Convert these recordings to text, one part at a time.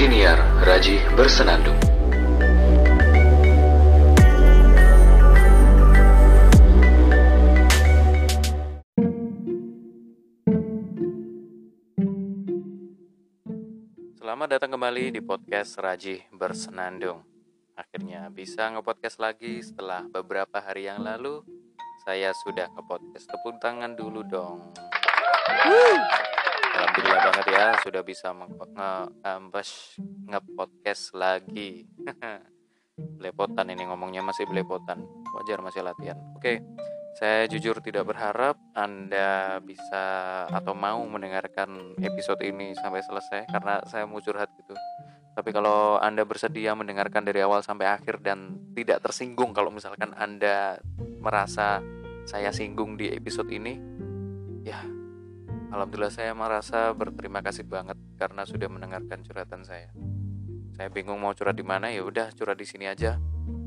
Siniar Raji Bersenandung. Selamat datang kembali di podcast Raji Bersenandung. Akhirnya bisa nge-podcast lagi setelah beberapa hari yang lalu saya sudah nge-podcast. Tepuk tangan dulu dong. Alhamdulillah banget ya sudah bisa nge-podcast lagi. belepotan ini ngomongnya masih belepotan. Wajar masih latihan. Oke. Saya jujur tidak berharap Anda bisa atau mau mendengarkan episode ini sampai selesai karena saya mau curhat gitu. Tapi kalau Anda bersedia mendengarkan dari awal sampai akhir dan tidak tersinggung kalau misalkan Anda merasa saya singgung di episode ini, ya Alhamdulillah saya merasa berterima kasih banget karena sudah mendengarkan curhatan saya. Saya bingung mau curhat di mana ya udah curhat di sini aja.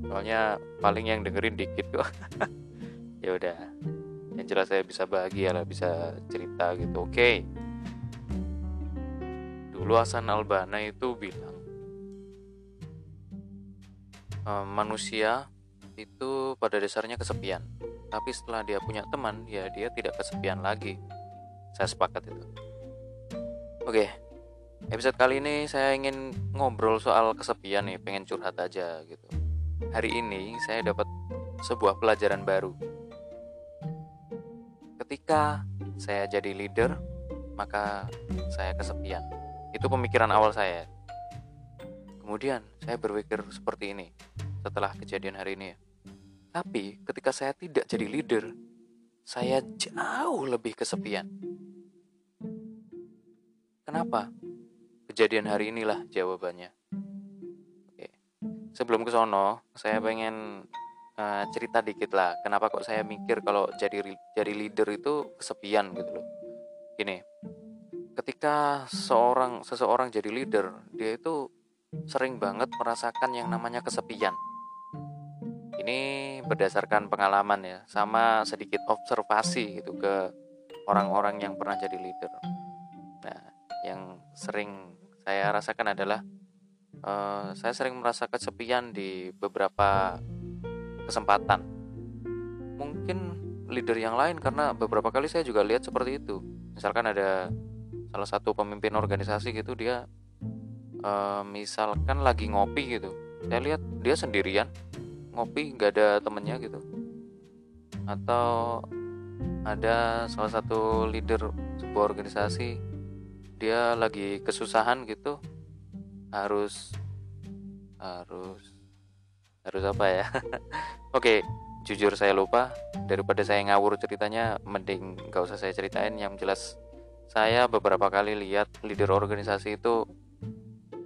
Soalnya paling yang dengerin dikit kok. ya udah yang jelas saya bisa bahagia lah bisa cerita gitu oke okay. dulu Hasan Albana itu bilang e, manusia itu pada dasarnya kesepian tapi setelah dia punya teman ya dia tidak kesepian lagi saya sepakat itu oke episode kali ini saya ingin ngobrol soal kesepian nih pengen curhat aja gitu hari ini saya dapat sebuah pelajaran baru ketika saya jadi leader, maka saya kesepian. Itu pemikiran awal saya. Kemudian saya berpikir seperti ini setelah kejadian hari ini. Tapi ketika saya tidak jadi leader, saya jauh lebih kesepian. Kenapa? Kejadian hari inilah jawabannya. Oke. Sebelum ke sono, saya pengen uh, cerita dikit lah kenapa kok saya mikir kalau jadi jadi leader itu kesepian gitu loh gini ketika seorang seseorang jadi leader dia itu sering banget merasakan yang namanya kesepian ini berdasarkan pengalaman ya sama sedikit observasi gitu ke orang-orang yang pernah jadi leader nah yang sering saya rasakan adalah uh, saya sering merasa kesepian di beberapa kesempatan. Mungkin leader yang lain karena beberapa kali saya juga lihat seperti itu. Misalkan ada salah satu pemimpin organisasi gitu dia uh, misalkan lagi ngopi gitu. Saya lihat dia sendirian ngopi nggak ada temennya gitu. Atau ada salah satu leader sebuah organisasi dia lagi kesusahan gitu harus harus harus apa ya? Oke jujur saya lupa. Daripada saya ngawur ceritanya mending gak usah saya ceritain. Yang jelas saya beberapa kali lihat leader organisasi itu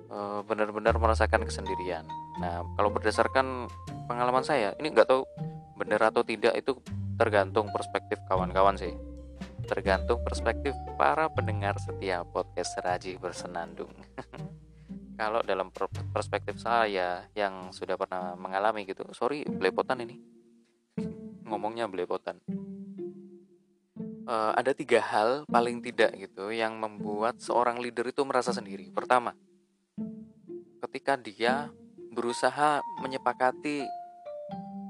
uh, benar-benar merasakan kesendirian. Nah kalau berdasarkan pengalaman saya ini nggak tahu benar atau tidak itu tergantung perspektif kawan-kawan sih. Tergantung perspektif para pendengar setiap podcast Raji Bersenandung. Kalau dalam perspektif saya yang sudah pernah mengalami gitu sorry belepotan ini. Ngomongnya belepotan. Uh, ada tiga hal paling tidak gitu yang membuat seorang leader itu merasa sendiri. Pertama ketika dia berusaha menyepakati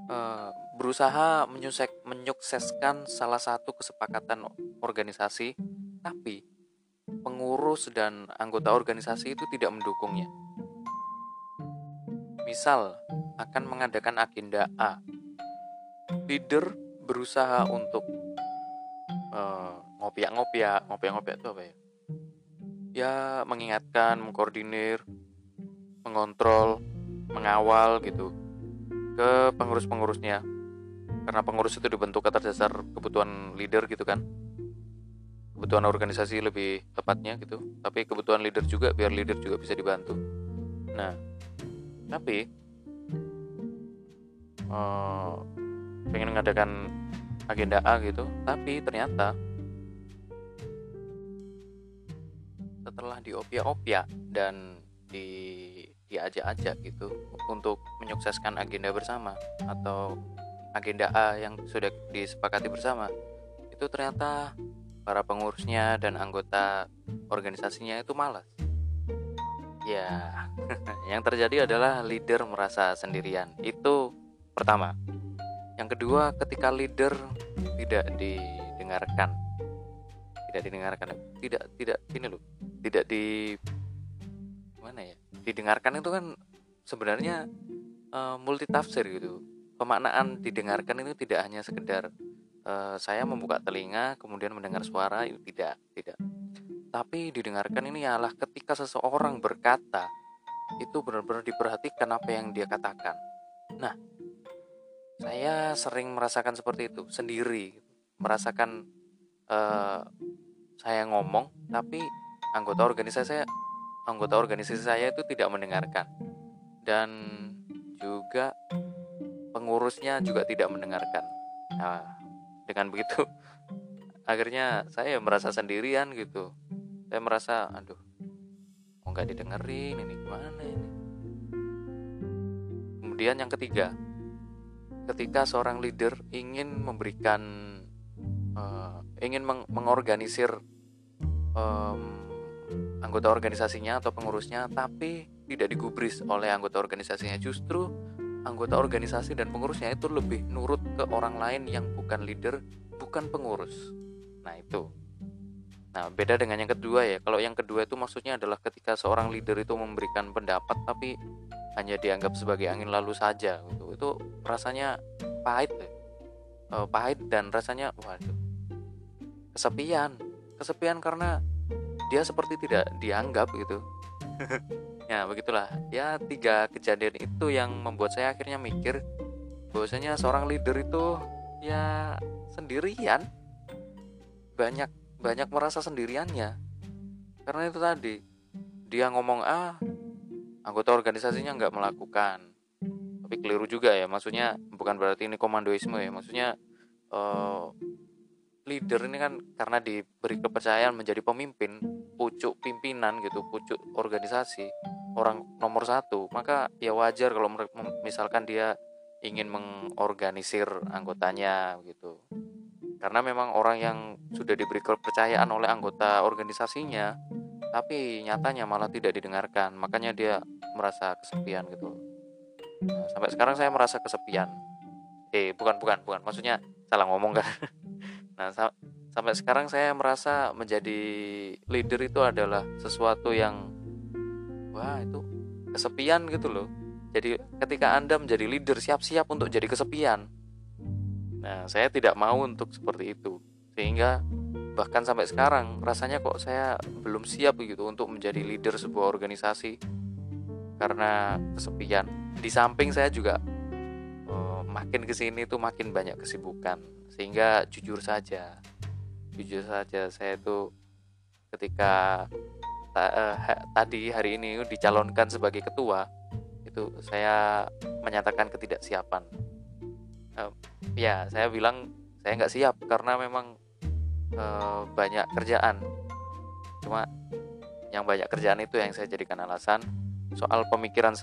uh, berusaha menyusek, menyukseskan salah satu kesepakatan organisasi tapi pengurus dan anggota organisasi itu tidak mendukungnya. Misal, akan mengadakan agenda A. Leader berusaha untuk uh, ngopiak-ngopiak, ngopiak-ngopiak itu apa ya? Ya, mengingatkan, mengkoordinir, mengontrol, mengawal gitu ke pengurus-pengurusnya. Karena pengurus itu dibentuk atas dasar kebutuhan leader gitu kan. Kebutuhan organisasi lebih tepatnya gitu. Tapi kebutuhan leader juga biar leader juga bisa dibantu. Nah tapi uh, pengen mengadakan agenda A gitu tapi ternyata setelah diopia-opia dan di diajak-ajak gitu untuk menyukseskan agenda bersama atau agenda A yang sudah disepakati bersama itu ternyata para pengurusnya dan anggota organisasinya itu malas. ya yang terjadi adalah leader merasa sendirian. Itu pertama. Yang kedua ketika leader tidak didengarkan tidak didengarkan tidak tidak ini loh tidak di mana ya didengarkan itu kan sebenarnya uh, multitafsir gitu. Pemaknaan didengarkan itu tidak hanya sekedar uh, saya membuka telinga kemudian mendengar suara itu tidak tidak. Tapi didengarkan ini adalah ketika seseorang berkata itu benar-benar diperhatikan apa yang dia katakan. Nah saya sering merasakan seperti itu sendiri. Merasakan uh, saya ngomong tapi anggota organisasi saya anggota organisasi saya itu tidak mendengarkan dan juga pengurusnya juga tidak mendengarkan. Nah, dengan begitu akhirnya saya merasa sendirian gitu. Saya merasa aduh, mau nggak didengerin ini gimana ini. Kemudian yang ketiga, ketika seorang leader ingin memberikan uh, ingin meng mengorganisir um, anggota organisasinya atau pengurusnya, tapi tidak digubris oleh anggota organisasinya. Justru anggota organisasi dan pengurusnya itu lebih nurut ke orang lain yang bukan leader, bukan pengurus. Nah, itu. Nah, beda dengan yang kedua ya. Kalau yang kedua itu maksudnya adalah ketika seorang leader itu memberikan pendapat tapi hanya dianggap sebagai angin lalu saja gitu. Itu rasanya pahit ya. Uh, pahit dan rasanya waduh kesepian kesepian karena dia seperti tidak dianggap gitu. Ya begitulah. Ya tiga kejadian itu yang membuat saya akhirnya mikir bahwasanya seorang leader itu ya sendirian. Banyak banyak merasa sendiriannya. Karena itu tadi dia ngomong ah anggota organisasinya nggak melakukan. Tapi keliru juga ya maksudnya bukan berarti ini komandoisme ya maksudnya uh, leader ini kan karena diberi kepercayaan menjadi pemimpin pucuk pimpinan gitu pucuk organisasi orang nomor satu. Maka ya wajar kalau misalkan dia ingin mengorganisir anggotanya gitu. Karena memang orang yang sudah diberi kepercayaan oleh anggota organisasinya tapi nyatanya malah tidak didengarkan. Makanya dia merasa kesepian gitu. Nah, sampai sekarang saya merasa kesepian. Eh bukan bukan bukan. Maksudnya salah ngomong kan Nah, sa sampai sekarang saya merasa menjadi leader itu adalah sesuatu yang wah, itu kesepian gitu loh. Jadi ketika Anda menjadi leader siap-siap untuk jadi kesepian. Nah, saya tidak mau untuk seperti itu. Sehingga bahkan sampai sekarang rasanya kok saya belum siap gitu untuk menjadi leader sebuah organisasi karena kesepian. Di samping saya juga uh, makin ke sini tuh makin banyak kesibukan sehingga jujur saja. Jujur saja saya itu ketika ta, ha, tadi hari ini dicalonkan sebagai ketua itu saya menyatakan ketidaksiapan. Uh, ya saya bilang saya nggak siap karena memang uh, banyak kerjaan. Cuma yang banyak kerjaan itu yang saya jadikan alasan soal pemikiran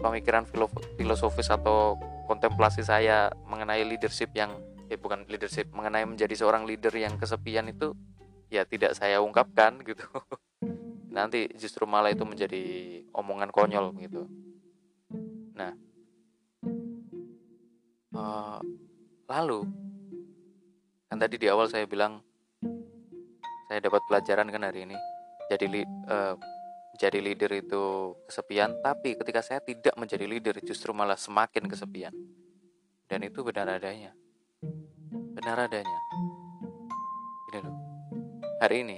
pemikiran filosofis atau kontemplasi saya mengenai leadership yang eh bukan leadership mengenai menjadi seorang leader yang kesepian itu ya tidak saya ungkapkan gitu. Nanti justru malah itu menjadi omongan konyol gitu. Nah uh, lalu kan tadi di awal saya bilang saya dapat pelajaran kan hari ini jadi uh, jadi leader itu kesepian tapi ketika saya tidak menjadi leader justru malah semakin kesepian. Dan itu benar adanya benar adanya. Ini loh. Hari ini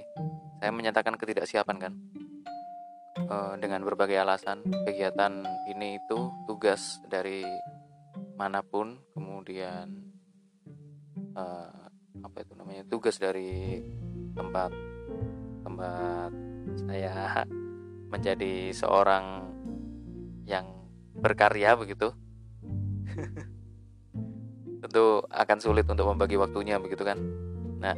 saya menyatakan ketidaksiapan kan. E, dengan berbagai alasan kegiatan ini itu tugas dari mana pun kemudian e, apa itu namanya tugas dari tempat tempat saya menjadi seorang yang berkarya begitu tentu akan sulit untuk membagi waktunya begitu kan? Nah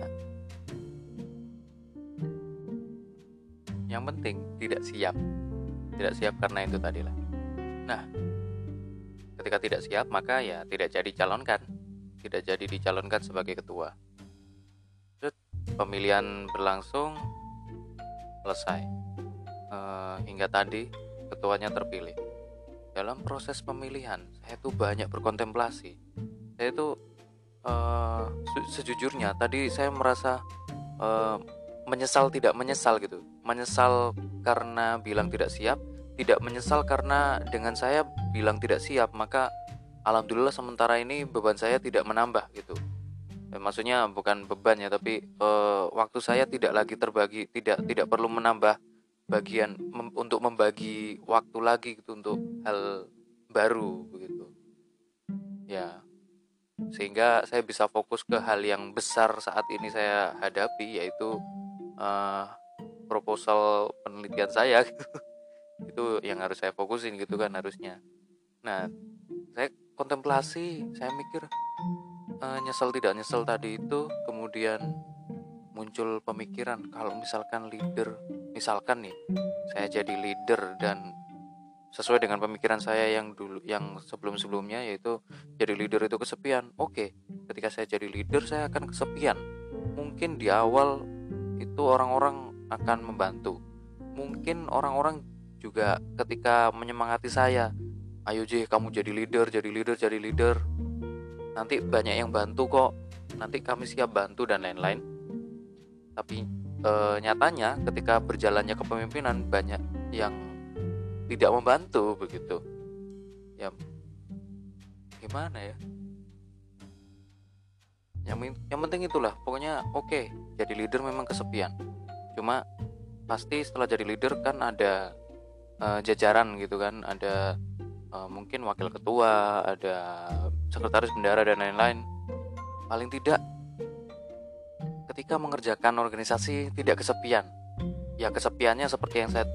yang penting tidak siap. Tidak siap karena itu tadi lah. Nah ketika tidak siap maka ya tidak jadi calonkan. Tidak jadi dicalonkan sebagai ketua. Terus pemilihan berlangsung selesai. Uh, hingga tadi ketuanya terpilih. Dalam proses pemilihan, saya tuh banyak berkontemplasi. Saya tuh uh, sejujurnya tadi saya merasa uh, menyesal tidak menyesal gitu. Menyesal karena bilang tidak siap, tidak menyesal karena dengan saya bilang tidak siap, maka alhamdulillah sementara ini beban saya tidak menambah gitu. Eh, maksudnya bukan beban ya tapi uh, waktu saya tidak lagi terbagi tidak tidak perlu menambah bagian mem untuk membagi waktu lagi gitu untuk hal baru begitu ya sehingga saya bisa fokus ke hal yang besar saat ini saya hadapi yaitu uh, proposal penelitian saya. Itu yang harus saya fokusin gitu kan harusnya. Nah saya kontemplasi saya mikir uh, nyesel tidak nyesel tadi itu kemudian muncul pemikiran kalau misalkan leader misalkan nih saya jadi leader dan sesuai dengan pemikiran saya yang dulu yang sebelum sebelumnya yaitu jadi leader itu kesepian. Oke ketika saya jadi leader saya akan kesepian. Mungkin di awal itu orang-orang akan membantu. Mungkin orang-orang juga ketika menyemangati saya ayo J kamu jadi leader jadi leader jadi leader. Nanti banyak yang bantu kok. Nanti kami siap bantu dan lain-lain. Tapi e, nyatanya ketika berjalannya kepemimpinan banyak yang tidak membantu begitu ya gimana ya yang yang penting itulah pokoknya oke okay, jadi leader memang kesepian cuma pasti setelah jadi leader kan ada e, jajaran gitu kan ada uh, mungkin wakil ketua, ada sekretaris bendara dan lain-lain. Paling tidak ketika mengerjakan organisasi tidak kesepian. Ya kesepiannya seperti yang saya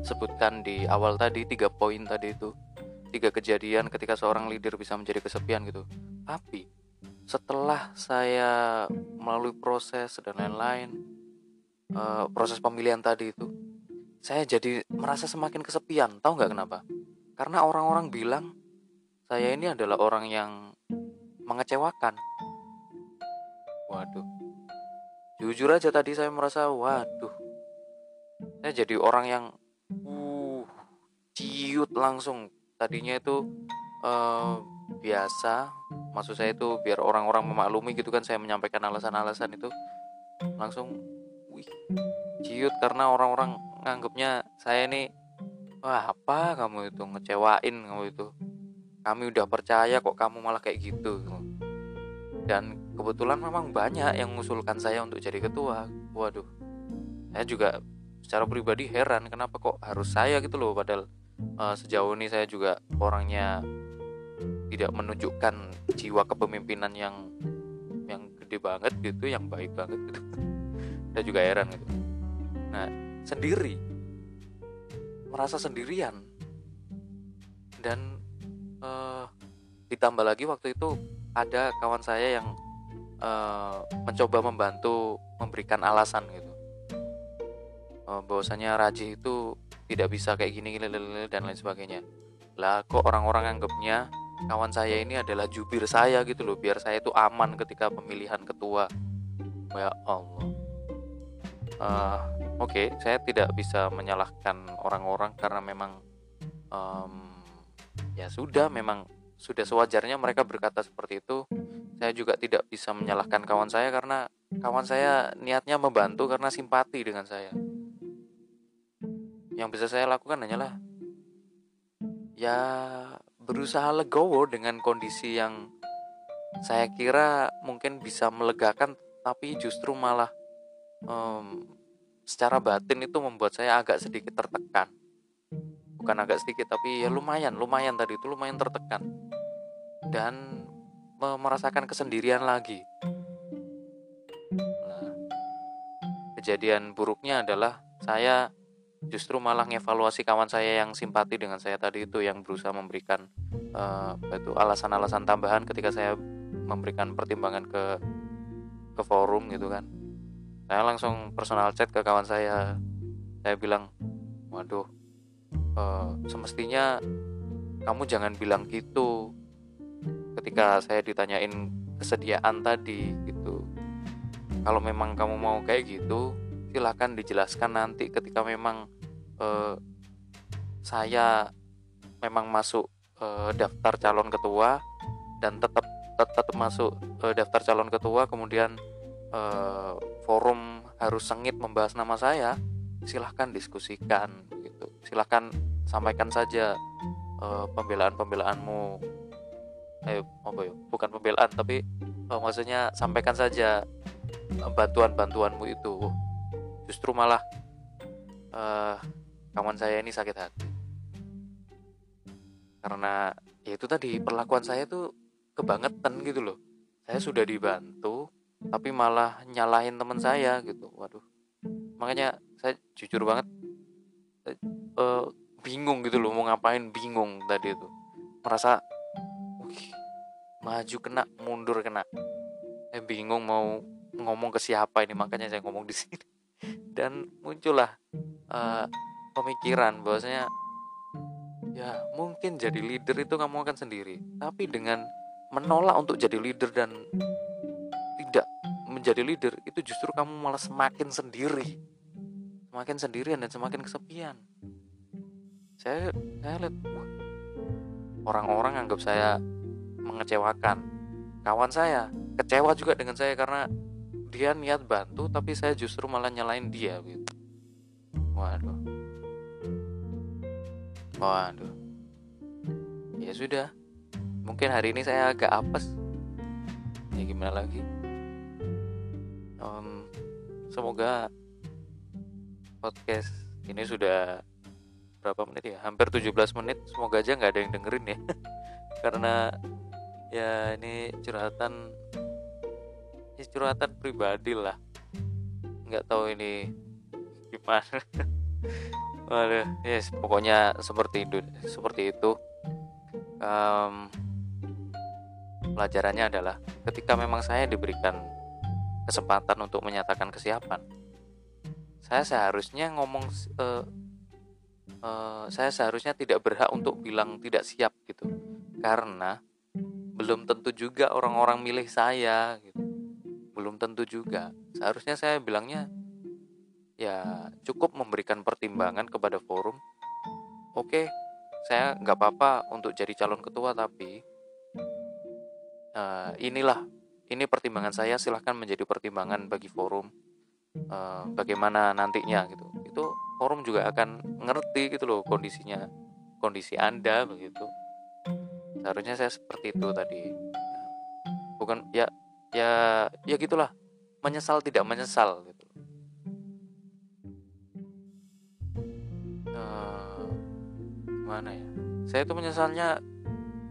sebutkan di awal tadi tiga poin tadi itu tiga kejadian ketika seorang leader bisa menjadi kesepian gitu. Tapi setelah saya melalui proses dan lain-lain uh, proses pemilihan tadi itu saya jadi merasa semakin kesepian tahu nggak kenapa karena orang-orang bilang saya ini adalah orang yang mengecewakan. Waduh. Jujur aja tadi saya merasa waduh. Saya jadi orang yang uh ciut langsung. Tadinya itu uh, biasa, maksud saya itu biar orang-orang memaklumi gitu kan saya menyampaikan alasan-alasan itu. Langsung wih ciut karena orang-orang nganggapnya saya ini wah apa kamu itu ngecewain kamu itu? Kami udah percaya kok kamu malah kayak gitu. Dan kebetulan memang banyak yang mengusulkan saya untuk jadi ketua. Waduh saya juga secara pribadi heran kenapa kok harus saya gitu loh padahal uh, sejauh ini saya juga orangnya tidak menunjukkan jiwa kepemimpinan yang yang gede banget gitu yang baik banget gitu. Saya juga heran gitu. Nah sendiri merasa sendirian. Dan uh, ditambah lagi waktu itu ada kawan saya yang uh, mencoba membantu memberikan alasan gitu bahwasanya Raji itu tidak bisa kayak gini dan lain sebagainya. Lah kok orang-orang anggapnya kawan saya ini adalah jubir saya gitu loh biar saya itu aman ketika pemilihan ketua. Ya Allah. Uh, oke okay, saya tidak bisa menyalahkan orang-orang karena memang um, ya sudah memang sudah sewajarnya mereka berkata seperti itu. Saya juga tidak bisa menyalahkan kawan saya karena kawan saya niatnya membantu karena simpati dengan saya yang bisa saya lakukan hanyalah ya berusaha legowo dengan kondisi yang saya kira mungkin bisa melegakan tapi justru malah um, secara batin itu membuat saya agak sedikit tertekan. Bukan agak sedikit tapi ya lumayan lumayan tadi itu lumayan tertekan. Dan merasakan kesendirian lagi. Nah, kejadian buruknya adalah saya justru malah ngevaluasi kawan saya yang simpati dengan saya tadi itu yang berusaha memberikan uh, itu alasan-alasan tambahan ketika saya memberikan pertimbangan ke ke forum gitu kan. Saya langsung personal chat ke kawan saya. Saya bilang waduh uh, semestinya kamu jangan bilang gitu ketika saya ditanyain kesediaan tadi gitu. Kalau memang kamu mau kayak gitu silahkan dijelaskan nanti ketika memang uh, saya memang masuk uh, daftar calon ketua dan tetap tetap masuk uh, daftar calon ketua kemudian uh, forum harus sengit membahas nama saya silahkan diskusikan gitu. Silahkan sampaikan saja uh, pembelaan pembelaanmu eh apa ya? Bukan pembelaan tapi uh, maksudnya sampaikan saja uh, bantuan bantuanmu itu justru malah uh, kawan saya ini sakit hati. Karena ya itu tadi perlakuan saya tuh kebangetan gitu loh. Saya sudah dibantu tapi malah nyalahin teman saya gitu. Waduh. Makanya saya jujur banget uh, bingung gitu loh mau ngapain bingung tadi itu. Merasa maju kena mundur kena. Saya bingung mau ngomong ke siapa ini makanya saya ngomong di sini dan muncullah uh, pemikiran bahwasanya ya mungkin jadi leader itu kamu akan sendiri. Tapi dengan menolak untuk jadi leader dan tidak menjadi leader itu justru kamu malah semakin sendiri. Semakin sendirian dan semakin kesepian. Saya saya lihat orang-orang anggap saya mengecewakan. Kawan saya kecewa juga dengan saya karena dia niat bantu tapi saya justru malah nyalain dia gitu. Waduh. Waduh. Ya sudah. Mungkin hari ini saya agak apes. Ya gimana lagi? Um, semoga podcast ini sudah berapa menit ya? Hampir 17 menit. Semoga aja nggak ada yang dengerin ya. Karena ya ini curhatan ini curhatan pribadi lah. Nggak tahu ini gimana. Waduh yes pokoknya seperti itu seperti itu. Um, pelajarannya adalah ketika memang saya diberikan kesempatan untuk menyatakan kesiapan saya seharusnya ngomong uh, uh, saya seharusnya tidak berhak untuk bilang tidak siap gitu. Karena belum tentu juga orang-orang milih saya gitu. Belum tentu juga. Seharusnya saya bilangnya ya cukup memberikan pertimbangan kepada forum. Oke saya nggak apa-apa untuk jadi calon ketua tapi uh, inilah ini pertimbangan saya silahkan menjadi pertimbangan bagi forum uh, bagaimana nantinya gitu. Itu forum juga akan ngerti gitu loh kondisinya kondisi anda begitu. Seharusnya saya seperti itu tadi. Bukan ya ya ya gitulah. Menyesal tidak menyesal gitu. Uh, gimana ya? Saya itu menyesalnya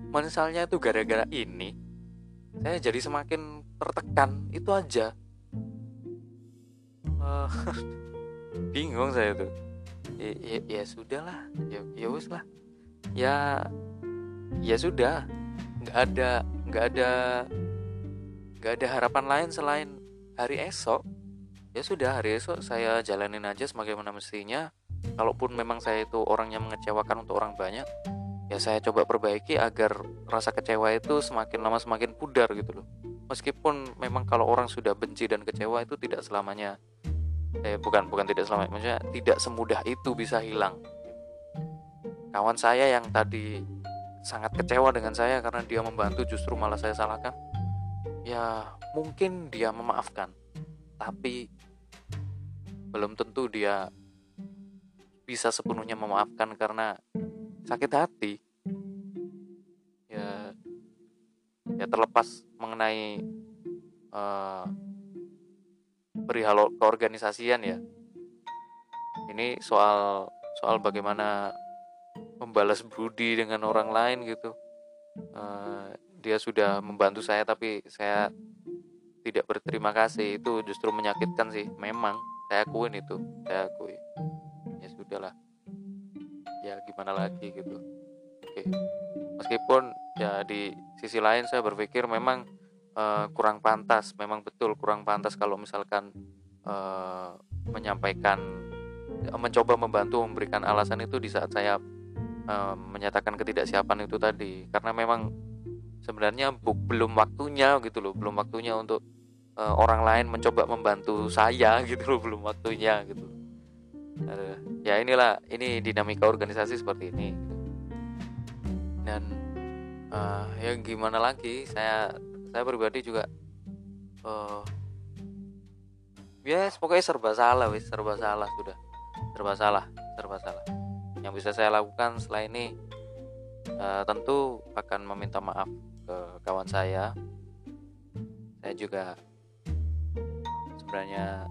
menyesalnya itu gara-gara ini. Saya jadi semakin tertekan itu aja. Uh, bingung saya tuh. Ya, ya, ya sudah lah ya ya wis lah. Ya ya sudah. Nggak ada nggak ada nggak ada harapan lain selain hari esok. Ya sudah hari esok saya jalanin aja sebagaimana mestinya. Kalaupun memang saya itu orang yang mengecewakan untuk orang banyak ya saya coba perbaiki agar rasa kecewa itu semakin lama semakin pudar gitu loh. Meskipun memang kalau orang sudah benci dan kecewa itu tidak selamanya eh bukan bukan tidak selamanya maksudnya tidak semudah itu bisa hilang. Kawan saya yang tadi sangat kecewa dengan saya karena dia membantu justru malah saya salahkan ya mungkin dia memaafkan tapi belum tentu dia bisa sepenuhnya memaafkan karena sakit hati. Ya ya terlepas mengenai uh, perihal keorganisasian ya. Ini soal soal bagaimana membalas budi dengan orang lain gitu. Uh, dia sudah membantu saya tapi saya tidak berterima kasih. Itu justru menyakitkan sih. Memang saya akuin itu. Saya akui. Ya sudahlah. Ya gimana lagi gitu. Oke. Meskipun ya di sisi lain saya berpikir memang uh, kurang pantas. Memang betul kurang pantas kalau misalkan uh, menyampaikan mencoba membantu memberikan alasan itu di saat saya menyatakan ketidaksiapan itu tadi. Karena memang sebenarnya bu, belum waktunya gitu loh belum waktunya untuk uh, orang lain mencoba membantu saya gitu loh belum waktunya gitu. Aduh, ya inilah ini dinamika organisasi seperti ini. Dan uh, ya gimana lagi saya saya pribadi juga uh, ya yes, pokoknya serba salah wis serba salah sudah. Serba salah serba salah. Yang bisa saya lakukan setelah ini uh, tentu akan meminta maaf ke kawan saya. Saya juga sebenarnya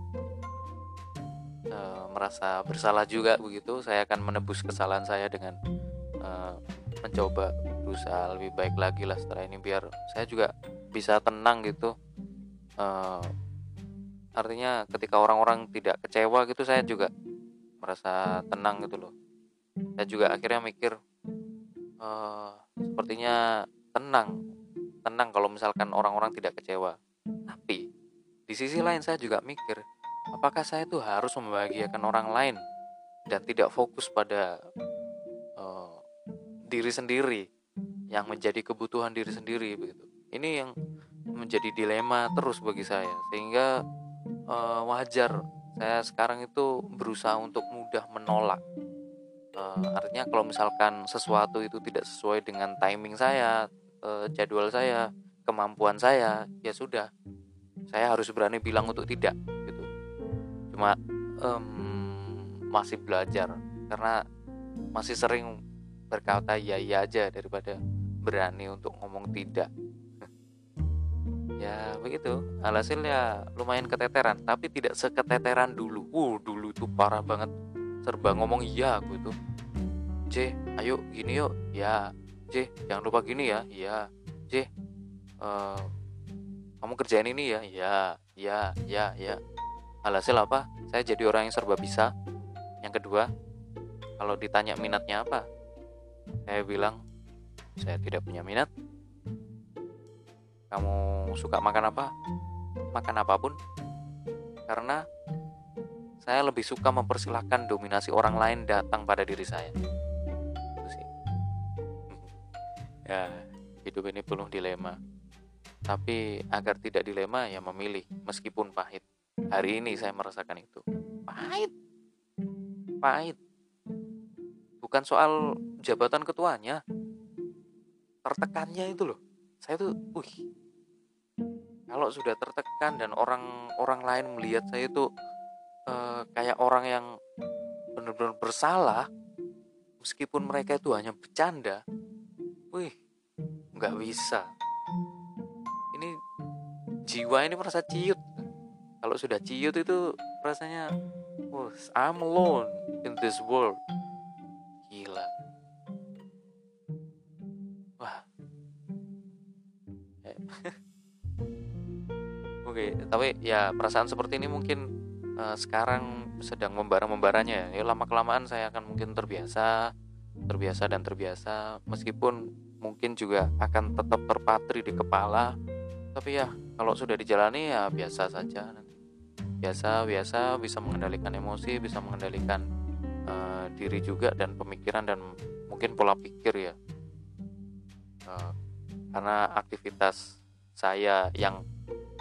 uh, merasa bersalah juga begitu. Saya akan menebus kesalahan saya dengan uh, mencoba berusaha lebih baik lagi lah setelah ini biar saya juga bisa tenang gitu. Uh, artinya ketika orang-orang tidak kecewa gitu saya juga merasa tenang gitu loh. Saya juga akhirnya mikir uh, sepertinya tenang tenang kalau misalkan orang-orang tidak kecewa. Tapi di sisi lain saya juga mikir apakah saya itu harus membahagiakan orang lain dan tidak fokus pada uh, diri sendiri yang menjadi kebutuhan diri sendiri begitu. Ini yang menjadi dilema terus bagi saya sehingga uh, wajar saya sekarang itu berusaha untuk mudah menolak. Uh, artinya kalau misalkan sesuatu itu tidak sesuai dengan timing saya uh, jadwal saya kemampuan saya ya sudah. Saya harus berani bilang untuk tidak gitu. Cuma um, masih belajar karena masih sering berkata ya ya aja daripada berani untuk ngomong tidak. Ya begitu. Alhasil ya lumayan keteteran tapi tidak seketeteran dulu. Uh dulu tuh parah banget. Serba ngomong iya aku itu. C ayo gini yuk. Ya C jangan lupa gini ya. Iya. C uh, kamu kerjain ini ya. Ya ya ya ya alhasil apa? Saya jadi orang yang serba bisa. Yang kedua kalau ditanya minatnya apa saya bilang saya tidak punya minat. Kamu suka makan apa? Makan apa pun. Karena saya lebih suka mempersilahkan dominasi orang lain datang pada diri saya ya hidup ini penuh dilema tapi agar tidak dilema ya memilih meskipun pahit. Hari ini saya merasakan itu. Pahit. Pahit. Bukan soal jabatan ketuanya. Tertekannya itu loh. Saya tuh, wih. Kalau sudah tertekan dan orang-orang lain melihat saya itu uh, kayak orang yang benar-benar bersalah, meskipun mereka itu hanya bercanda, wih, nggak bisa. Jiwa ini merasa ciut. Kalau sudah ciut itu rasanya oh, I'm alone in this world. Gila. Wah. Eh. oke okay, tapi ya perasaan seperti ini mungkin uh, sekarang sedang membara-membaranya ya. Lama kelamaan saya akan mungkin terbiasa terbiasa dan terbiasa meskipun mungkin juga akan tetap terpatri di kepala. Tapi ya kalau sudah dijalani ya biasa saja. Biasa biasa bisa mengendalikan emosi bisa mengendalikan uh, diri juga dan pemikiran dan mungkin pola pikir ya. Uh, karena aktivitas saya yang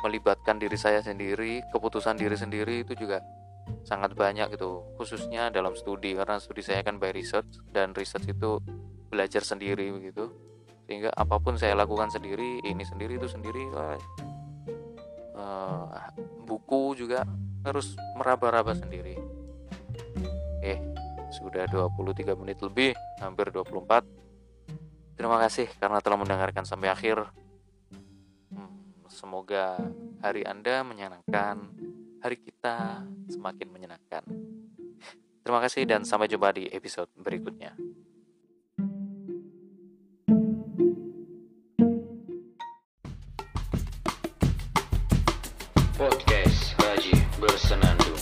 melibatkan diri saya sendiri keputusan diri sendiri itu juga sangat banyak gitu khususnya dalam studi karena studi saya kan by research dan research itu belajar sendiri begitu. Sehingga apa pun saya lakukan sendiri ini sendiri itu sendiri uh, buku juga harus meraba-raba sendiri. Oke sudah 23 menit lebih hampir 24 terima kasih karena telah mendengarkan sampai akhir. Hmm, semoga hari anda menyenangkan hari kita semakin menyenangkan. Terima kasih dan sampai jumpa di episode berikutnya. Podcast Haji Bersenandung